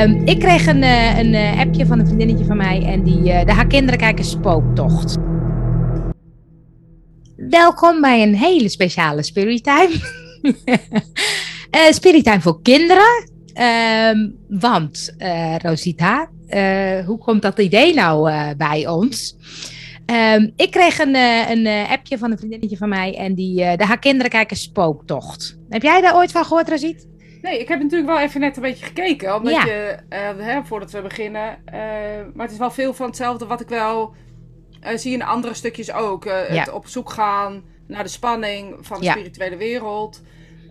Ehm, ik kreeg een, eh, een eh, appje van een vriendinnetje van mij en die, eh, de haar kinderen kijken spooktocht. Welkom bij een hele speciale Spirit Time. Spirit voor kinderen. Ehm, want, Rosita, hoe komt dat idee nou bij ons? Ehm, ik kreeg een, een appje van een vriendinnetje van mij en die, de haar kinderen kijken spooktocht. Heb jij daar ooit van gehoord, Rosit? Nee, ik heb natuurlijk wel even net een beetje gekeken. Omdat Ja. je, eh, hè, voordat we beginnen. eh, maar het is wel veel van hetzelfde wat ik wel eh, zie in andere stukjes ook. Ja. Het op zoek gaan naar de spanning van de Ja. spirituele wereld.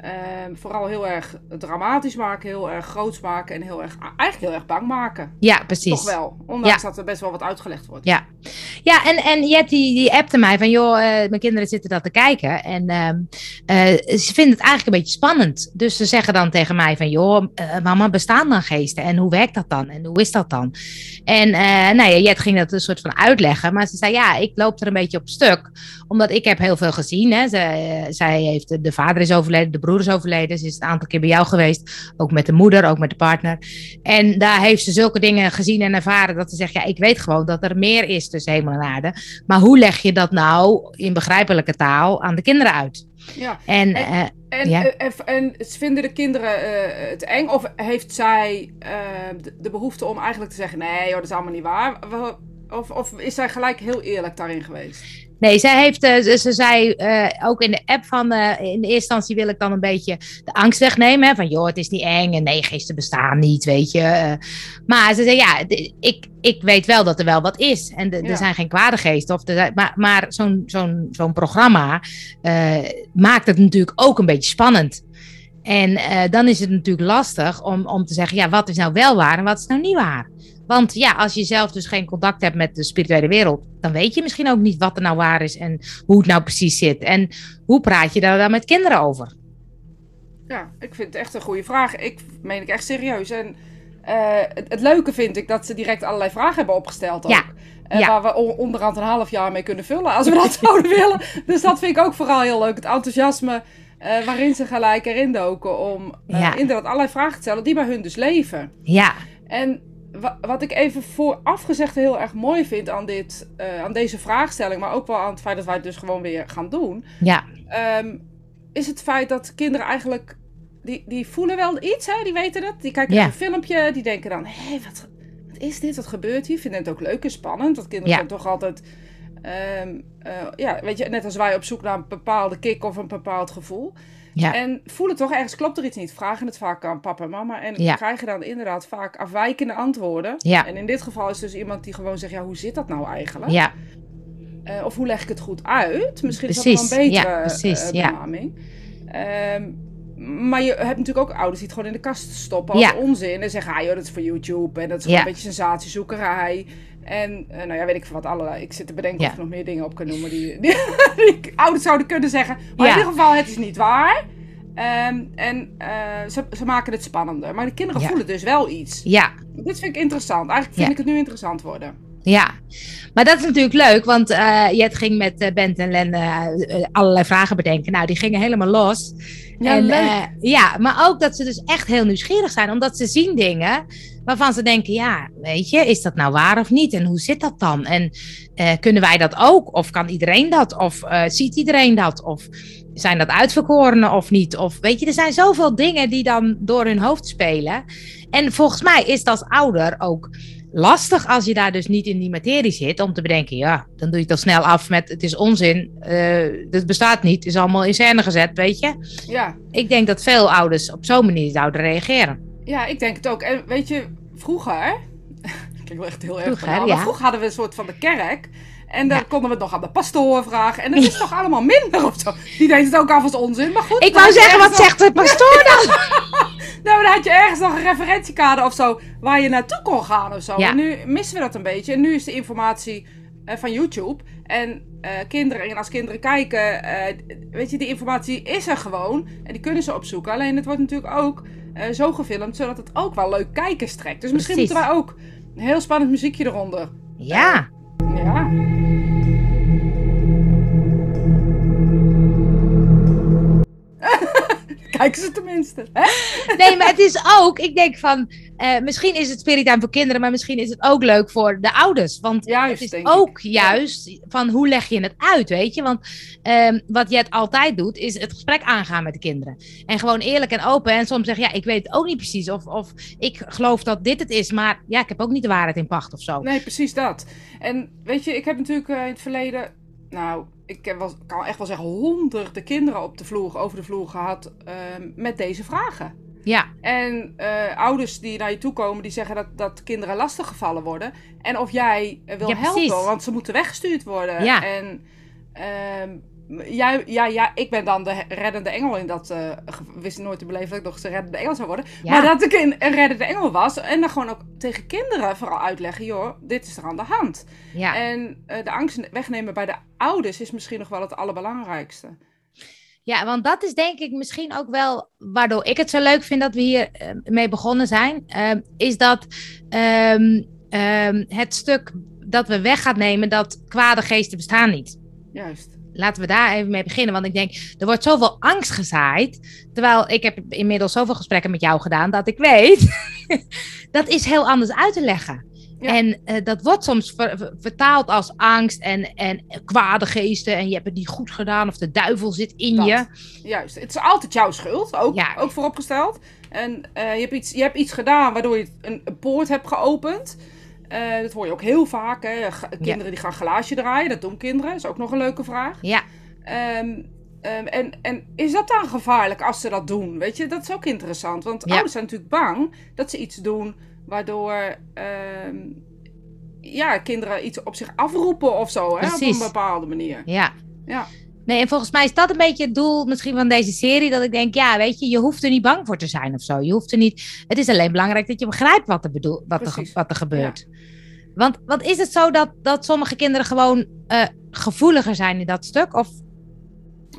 Ehm, vooral heel erg dramatisch maken, heel erg groots maken en heel erg, eigenlijk heel erg bang maken. Ja, precies. Toch wel. Ondanks Ja. dat er best wel wat uitgelegd wordt. Ja, ja en, en Jet die, die appte mij van, joh, eh, mijn kinderen zitten dat te kijken. En ehm, eh, ze vinden het eigenlijk een beetje spannend. Dus ze zeggen dan tegen mij van, joh, eh, mama, bestaan dan geesten? En hoe werkt dat dan? En hoe is dat dan? En nou ja, Jet ging dat een soort van uitleggen. Maar ze zei, ja, ik loop er een beetje op stuk. Omdat ik heb heel veel gezien. Hè. Zij, zij heeft, de vader is overleden, de broer is overleden. Ze is een aantal keer bij jou geweest. Ook met de moeder, ook met de partner. En daar heeft ze zulke dingen gezien en ervaren dat ze zegt, ja, ik weet gewoon dat er meer is tussen hemel en aarde. Maar hoe leg je dat nou in begrijpelijke taal aan de kinderen uit? Ja. En, En- eh, En, Ja. eh, en, en vinden de kinderen eh, het eng? Of heeft zij de, de behoefte om eigenlijk te zeggen: nee, joh, dat is allemaal niet waar? Of, of is zij gelijk heel eerlijk daarin geweest? Nee, zij heeft, eh, ze, ze zei eh, ook in de app van, eh, in de eerste instantie wil ik dan een beetje de angst wegnemen. Hè, van, joh, het is niet eng en nee, geesten bestaan niet, weet je. Maar ze zei, ja, ik, ik weet wel dat er wel wat is. En de- Ja. er zijn geen kwade geesten. Of er zijn- maar maar zo'n zo'n zo'n programma maakt het natuurlijk ook een beetje spannend. En dan is het natuurlijk lastig om, om te zeggen, ja, wat is nou wel waar en wat is nou niet waar? Want ja, als je zelf dus geen contact hebt met de spirituele wereld, dan weet je misschien ook niet wat er nou waar is en hoe het nou precies zit. En hoe praat je daar dan met kinderen over? Ja, ik vind het echt een goede vraag. Ik meen ik echt serieus. En eh, het, het leuke vind ik dat ze direct allerlei vragen hebben opgesteld ook. Ja, Eh, ja. Waar we on- onderhand een half jaar mee kunnen vullen als we dat zouden willen. Dus dat vind ik ook vooral heel leuk. Het enthousiasme eh, waarin ze gelijk erin doken om Ja. inderdaad allerlei vragen te stellen die bij hun dus leven. Ja, En wat ik even vooraf gezegd heel erg mooi vind aan, dit, eh, aan deze vraagstelling, maar ook wel aan het feit dat wij het dus gewoon weer gaan doen, ja, ehm, is het feit dat kinderen eigenlijk, die, die voelen wel iets, hè? die weten het, die kijken Ja. een filmpje, die denken dan, hé, wat, wat is dit, wat gebeurt hier? Vinden het ook leuk en spannend, want kinderen Ja. zijn toch altijd, ehm, eh, ja, weet je, net als wij op zoek naar een bepaalde kick of een bepaald gevoel. Ja, En voelen toch ergens klopt er iets niet. Vragen het vaak aan papa en mama. En Ja. krijgen dan inderdaad vaak afwijkende antwoorden. Ja. En in dit geval is dus iemand die gewoon zegt: ja, hoe zit dat nou eigenlijk? ja, Eh, of hoe leg ik het goed uit? Misschien is dat wel een betere Ja, precies, eh, ja. benaming. Maar je hebt natuurlijk ook ouders die het gewoon in de kast stoppen als Ja. onzin. En zeggen, ah joh, dat is voor YouTube. En dat is Ja. een beetje sensatiezoekerij. En eh, nou ja, weet ik wat allerlei. Ik zit te bedenken Ja. of ik nog meer dingen op kan noemen die, die, die ouders zouden kunnen zeggen. Maar in ieder geval, het is niet waar. Ehm, en eh, ze, ze maken het spannender. Maar de kinderen voelen dus wel iets. ja, Dit vind ik interessant. Eigenlijk vind ik het nu interessant worden. Ja. Maar dat is natuurlijk leuk, want eh Jet ging met eh, Bent en Len eh, allerlei vragen bedenken. Nou, die gingen helemaal los. Ja, en, leuk. ja, maar ook dat ze dus echt heel nieuwsgierig zijn, omdat ze zien dingen waarvan ze denken, ja, weet je, is dat nou waar of niet? En hoe zit dat dan? En kunnen wij dat ook? Of kan iedereen dat? Of ziet iedereen dat? Of zijn dat uitverkorenen of niet? Of weet je, er zijn zoveel dingen die dan door hun hoofd spelen. En volgens mij is het als ouder ook lastig als je daar dus niet in die materie zit, om te bedenken, ja, dan doe je het al snel af met het is onzin, eh het bestaat niet, het is allemaal in scène gezet, weet je. Ja. Ik denk dat veel ouders op zo'n manier zouden reageren. Ja, ik denk het ook. En weet je, vroeger. Klinkt wel echt heel erg. Vroeger, maar vroeger hadden we een soort van de kerk. En dan Ja. konden we het nog aan de pastoor vragen. En dat is toch allemaal minder of zo. Die deed het ook af als onzin. Maar goed. Ik wou zeggen, wat zegt de pastoor dan? Nou, dan had je ergens nog een referentiekader of zo. Waar je naartoe kon gaan of zo. Ja. En nu missen we dat een beetje. En nu is de informatie eh, van YouTube. En eh, kinderen, en als kinderen kijken. eh, weet je, die informatie is er gewoon. En die kunnen ze opzoeken. Alleen het wordt natuurlijk ook zo gefilmd. Zodat het ook wel leuk kijkers trekt. Dus misschien Precies. moeten wij ook een heel spannend muziekje eronder. Ja, Ja. kijken ze tenminste. Hè? Nee, maar het is ook, ik denk van, eh, misschien is het spirittime voor kinderen, maar misschien is het ook leuk voor de ouders. Want Juist, het is ook ik. juist van hoe leg je het uit, weet je? Want ehm, wat Jet altijd doet, is het gesprek aangaan met de kinderen. En gewoon eerlijk en open. En soms zeggen, ja, ik weet het ook niet precies. Of, of ik geloof dat dit het is, maar ja, ik heb ook niet de waarheid in pacht of zo. Nee, precies dat. En weet je, ik heb natuurlijk eh, in het verleden, nou, ik kan echt wel zeggen, honderden kinderen op de vloer, over de vloer gehad ehm, met deze vragen. Ja, En eh, ouders die naar je toe komen, die zeggen dat, dat kinderen lastig gevallen worden. En of jij eh, wil Ja, helpen, precies. want ze moeten weggestuurd worden. Ja. En ehm, jij, ja, ja, ik ben dan de reddende engel in dat... ge- wist nooit te beleven dat ik nog de reddende engel zou worden. Ja. Maar dat ik een, een reddende engel was. En dan gewoon ook tegen kinderen vooral uitleggen, joh, dit is er aan de hand. ja. En de angst wegnemen bij de ouders is misschien nog wel het allerbelangrijkste. Ja, want dat is denk ik misschien ook wel waardoor ik het zo leuk vind dat we hier eh, mee begonnen zijn. Ehm, is dat ehm, ehm, het stuk dat we weg gaan nemen dat kwade geesten bestaan niet. Juist. Laten we daar even mee beginnen. Want ik denk, er wordt zoveel angst gezaaid. Terwijl ik heb inmiddels zoveel gesprekken met jou gedaan dat ik weet. dat is heel anders uit te leggen. Ja. En eh, dat wordt soms ver- ver- vertaald als angst en, en kwade geesten. En je hebt het niet goed gedaan of de duivel zit in Dat. je. Juist. Het is altijd jouw schuld, ook, Ja. ook vooropgesteld. En eh, je, hebt iets, je hebt iets gedaan waardoor je een, een poort hebt geopend. Eh, dat hoor je ook heel vaak. Hè? Kinderen die gaan glaasje draaien, dat doen kinderen. Dat is ook nog een leuke vraag. Ja, Ehm, ehm, en, en is dat dan gevaarlijk als ze dat doen? Weet je, dat is ook interessant. Want Ja. ouders zijn natuurlijk bang dat ze iets doen waardoor ehm, ja, kinderen iets op zich afroepen of zo. Hè? Op een bepaalde manier. ja. Ja. Nee, en volgens mij is dat een beetje het doel misschien van deze serie. Dat ik denk, ja, weet je, je hoeft er niet bang voor te zijn of zo. Je hoeft er niet. Het is alleen belangrijk dat je begrijpt wat er, bedoel, wat er, wat er gebeurt. Want wat is het zo dat, dat sommige kinderen gewoon eh, gevoeliger zijn in dat stuk? Of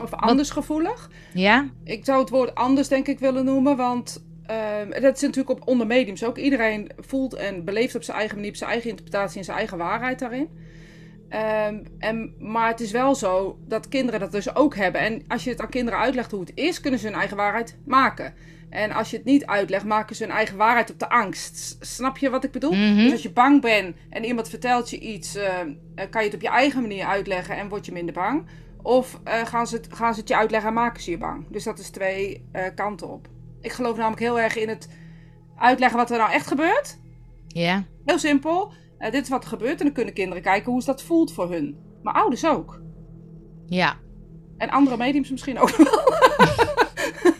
Of anders gevoelig. ja? Ik zou het woord anders denk ik willen noemen, want ehm, dat is natuurlijk op onder mediums ook. Iedereen voelt en beleeft op zijn eigen manier, op zijn eigen interpretatie en zijn eigen waarheid daarin. Ehm, en, maar het is wel zo dat kinderen dat dus ook hebben. En als je het aan kinderen uitlegt hoe het is, kunnen ze hun eigen waarheid maken. En als je het niet uitlegt, maken ze hun eigen waarheid op de angst. Snap je wat ik bedoel? Mhm. Dus als je bang bent en iemand vertelt je iets, ehm, eh, kan je het op je eigen manier uitleggen en word je minder bang. Of eh, gaan, ze het, gaan ze het je uitleggen en maken ze je bang. Dus dat is twee eh, kanten op. Ik geloof namelijk heel erg in het uitleggen wat er nou echt gebeurt. Ja. Heel simpel. Eh, dit is wat er gebeurt en dan kunnen kinderen kijken hoe ze dat voelt voor hun. Maar ouders ook. Ja. En andere mediums misschien ook wel.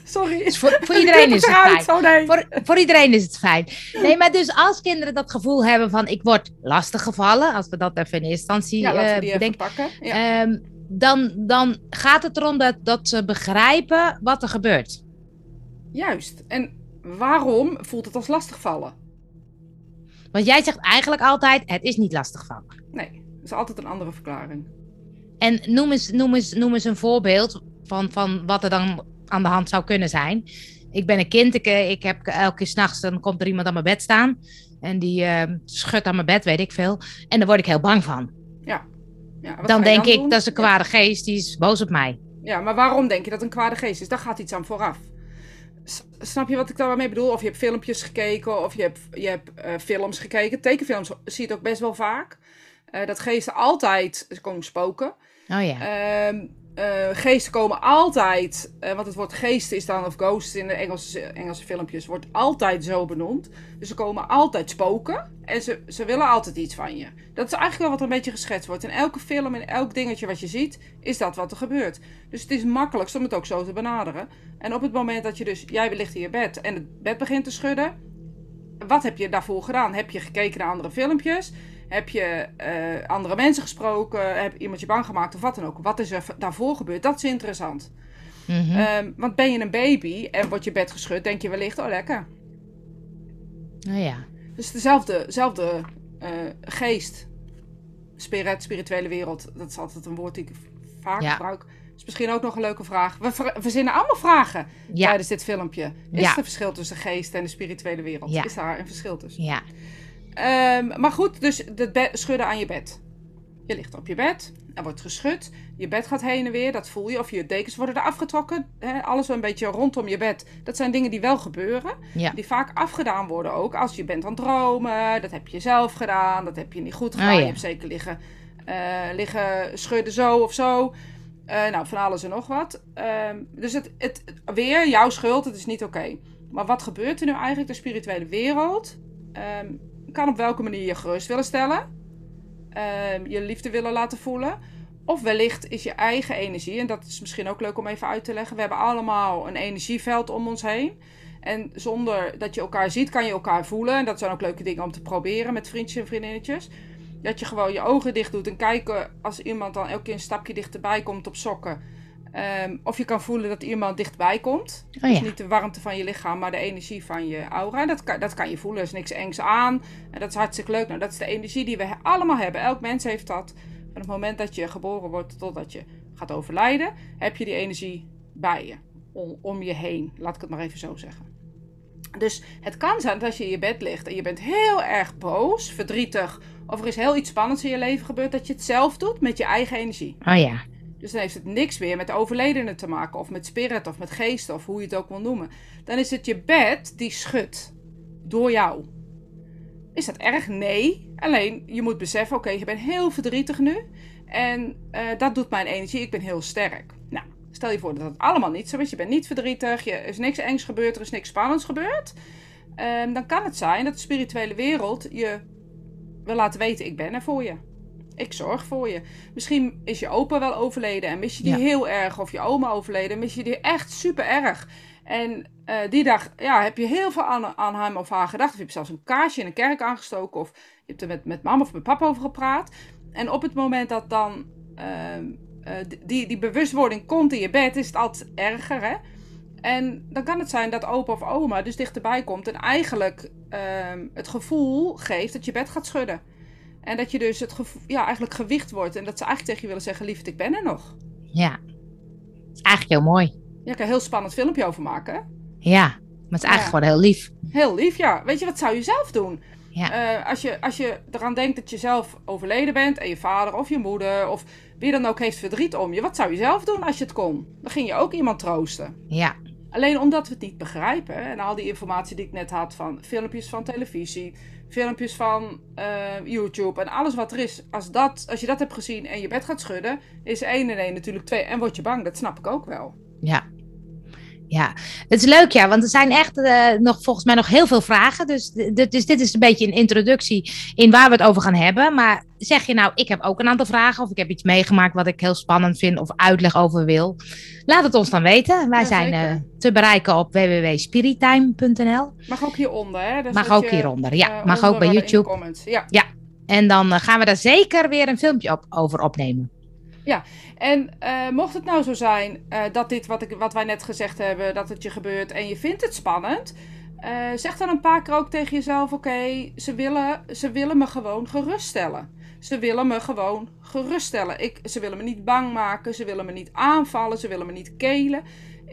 Sorry. Dus voor, voor iedereen is het fijn. Nee. Voor, voor iedereen is het fijn. Nee, maar dus als kinderen dat gevoel hebben van ik word lastig gevallen, als we dat even in eerste instantie Ja, even bedenken, pakken. Ja. ehm, dan, dan gaat het erom dat, dat ze begrijpen wat er gebeurt. Juist. En waarom voelt het als lastigvallen? Want jij zegt eigenlijk altijd, het is niet lastig van. Nee, dat is altijd een andere verklaring. En noem eens, noem eens, noem eens een voorbeeld van, van wat er dan aan de hand zou kunnen zijn. Ik ben een kind, ik, ik heb elke keer s'nachts, dan komt er iemand aan mijn bed staan. En die eh, schudt aan mijn bed, weet ik veel. En daar word ik heel bang van. Ja. dan denk ik, doen? dat is een kwade geest, die is boos op mij. Ja, maar waarom denk je dat een kwade geest is? Daar gaat iets aan vooraf. S- snap je wat ik daarmee bedoel? Of je hebt filmpjes gekeken, of je hebt, je hebt eh, films gekeken. Tekenfilms zie je het ook best wel vaak. Eh, dat geesten altijd, komen spoken. Oh ja. Ehm, eh, geesten komen altijd, eh, want het woord geesten is dan, of ghosts in de Engelse, Engelse filmpjes, wordt altijd zo benoemd. Dus ze komen altijd spoken en ze, ze willen altijd iets van je. Dat is eigenlijk wel wat er een beetje geschetst wordt. In elke film, in elk dingetje wat je ziet, is dat wat er gebeurt. Dus het is makkelijkst om het ook zo te benaderen. En op het moment dat je dus, jij ligt in je bed en het bed begint te schudden, wat heb je daarvoor gedaan? Heb je gekeken naar andere filmpjes? Heb je eh, andere mensen gesproken? Heb iemand je bang gemaakt of wat dan ook? Wat is er daarvoor gebeurd? Dat is interessant. Mhm. Ehm, want ben je een baby en wordt je bed geschud, denk je wellicht, oh lekker. oh ja. Dus dezelfde, dezelfde eh, geest, spirit, spirituele wereld, dat is altijd een woord die ik vaak Ja. gebruik. is misschien ook nog een leuke vraag. We ver- verzinnen allemaal vragen Ja. tijdens dit filmpje. Is Ja. er een verschil tussen geest en de spirituele wereld? Is daar een verschil tussen? Ja. Ehm, maar goed, dus het schudden aan je bed. Je ligt op je bed, er wordt geschud, je bed gaat heen en weer, dat voel je. Of je dekens worden er afgetrokken, hè, alles een beetje rondom je bed. Dat zijn dingen die wel gebeuren, Ja. die vaak afgedaan worden ook. Als je bent aan het dromen, dat heb je zelf gedaan, dat heb je niet goed gedaan. Oh, ja. Je hebt zeker liggen, eh, liggen schudden zo of zo. Eh, nou, van alles en nog wat. Ehm, dus het, het, weer jouw schuld, het is niet oké. Maar wat gebeurt er nu eigenlijk? De spirituele wereld ehm, kan op welke manier je gerust willen stellen. Ehm, je liefde willen laten voelen. Of wellicht is je eigen energie, en dat is misschien ook leuk om even uit te leggen. We hebben allemaal een energieveld om ons heen. En zonder dat je elkaar ziet, kan je elkaar voelen. En dat zijn ook leuke dingen om te proberen met vriendjes en vriendinnetjes. Dat je gewoon je ogen dicht doet en kijken als iemand dan elke keer een stapje dichterbij komt op sokken. Ehm, of je kan voelen dat iemand dichtbij komt. Oh Dus niet de warmte van je lichaam, maar de energie van je aura. Dat kan, dat kan je voelen. Er is niks engs aan. En dat is hartstikke leuk. Nou, dat is de energie die we allemaal hebben. Elk mens heeft dat. Van het moment dat je geboren wordt totdat je gaat overlijden, heb je die energie bij je. Om, om je heen. Laat ik het maar even zo zeggen. Dus het kan zijn dat als je in je bed ligt en je bent heel erg boos, verdrietig, of er is heel iets spannends in je leven gebeurd, dat je het zelf doet met je eigen energie. Oh ja. Dus dan heeft het niks meer met overledenen te maken, of met spirit, of met geesten, of hoe je het ook wil noemen. Dan is het je bed die schudt door jou. Is dat erg? Nee. Alleen je moet beseffen: oké, je bent heel verdrietig nu. En eh, dat doet mijn energie. Ik ben heel sterk. Nou, stel je voor dat het allemaal niet zo is. Je bent niet verdrietig. Je, er is niks engs gebeurd. Er is niks spannends gebeurd. Ehm, dan kan het zijn dat de spirituele wereld je wil laten weten: ik ben er voor je. Ik zorg voor je. Misschien is je opa wel overleden en mis je die Ja. heel erg. Of je oma overleden en mis je die echt super erg. En eh, die dag ja, heb je heel veel aan, aan hem of haar gedacht. Of je hebt zelfs een kaarsje in een kerk aangestoken. Of je hebt er met, met mama of met papa over gepraat. En op het moment dat dan ehm, eh, die, die bewustwording komt in je bed, is het altijd erger. Hè? En dan kan het zijn dat opa of oma dus dichterbij komt en eigenlijk ehm, het gevoel geeft dat je bed gaat schudden. En dat je dus het ja, eigenlijk gewicht wordt. En dat ze eigenlijk tegen je willen zeggen: Liefde, ik ben er nog. Ja. Het is eigenlijk heel mooi. Ja, ik kan een heel spannend filmpje over maken. hè? Ja. Maar het is eigenlijk Ja. gewoon heel lief. Heel lief, ja. Weet je, wat zou je zelf doen? Ja. Eh, als, je, als je eraan denkt dat je zelf overleden bent en je vader of je moeder of wie dan ook heeft verdriet om je, wat zou je zelf doen als je het kon? Dan ging je ook iemand troosten. Ja. Alleen omdat we het niet begrijpen en al die informatie die ik net had van filmpjes van televisie, filmpjes van eh, YouTube en alles wat er is, als, dat, als je dat hebt gezien en je bed gaat schudden, is 1 en 1 natuurlijk 2 en word je bang, dat snap ik ook wel. Ja. Ja, het is leuk ja, want er zijn echt eh, nog volgens mij nog heel veel vragen. Dus, dus dit is een beetje een introductie in waar we het over gaan hebben. Maar zeg je nou, ik heb ook een aantal vragen of ik heb iets meegemaakt wat ik heel spannend vind of uitleg over wil. Laat het ons dan weten. Wij Ja, zijn eh, te bereiken op www.spiritime.nl. Mag ook hieronder, hè? Dus Mag ook je, hieronder, ja. eh, Mag ook bij YouTube. comments. Ja. En dan eh, gaan we daar zeker weer een filmpje op, over opnemen. En eh, mocht het nou zo zijn eh, dat dit wat, ik, wat wij net gezegd hebben, dat het je gebeurt en je vindt het spannend, eh, zeg dan een paar keer ook tegen jezelf: oké, ze, willen, ze willen me gewoon geruststellen. Ze willen me gewoon geruststellen. Ik, ze willen me niet bang maken, ze willen me niet aanvallen, ze willen me niet kelen.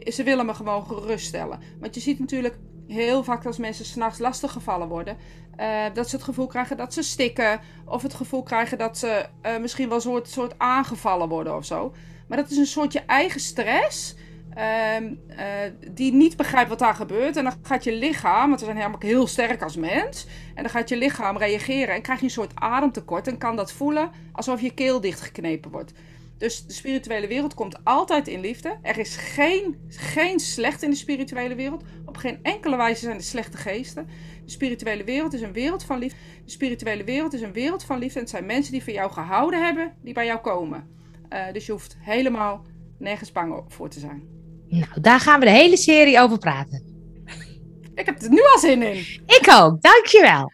Ze willen me gewoon geruststellen. Want je ziet natuurlijk heel vaak als mensen s'nachts lastiggevallen worden, eh, dat ze het gevoel krijgen dat ze stikken. Of het gevoel krijgen dat ze eh, misschien wel soort, soort aangevallen worden of zo. Maar dat is een soort je eigen stress. ehm, eh, die niet begrijpt wat daar gebeurt. En dan gaat je lichaam, want we zijn helemaal heel sterk als mens. En dan gaat je lichaam reageren. En krijg je een soort ademtekort. En kan dat voelen alsof je keel dichtgeknepen wordt. Dus de spirituele wereld komt altijd in liefde. Er is geen, geen slecht in de spirituele wereld. Op geen enkele wijze zijn er slechte geesten. De spirituele wereld is een wereld van liefde. De spirituele wereld is een wereld van liefde. En het zijn mensen die van jou gehouden hebben, die bij jou komen. Eh, dus je hoeft helemaal nergens bang voor te zijn. Nou, daar gaan we de hele serie over praten. Ik heb er nu al zin in. Ik ook, dankjewel.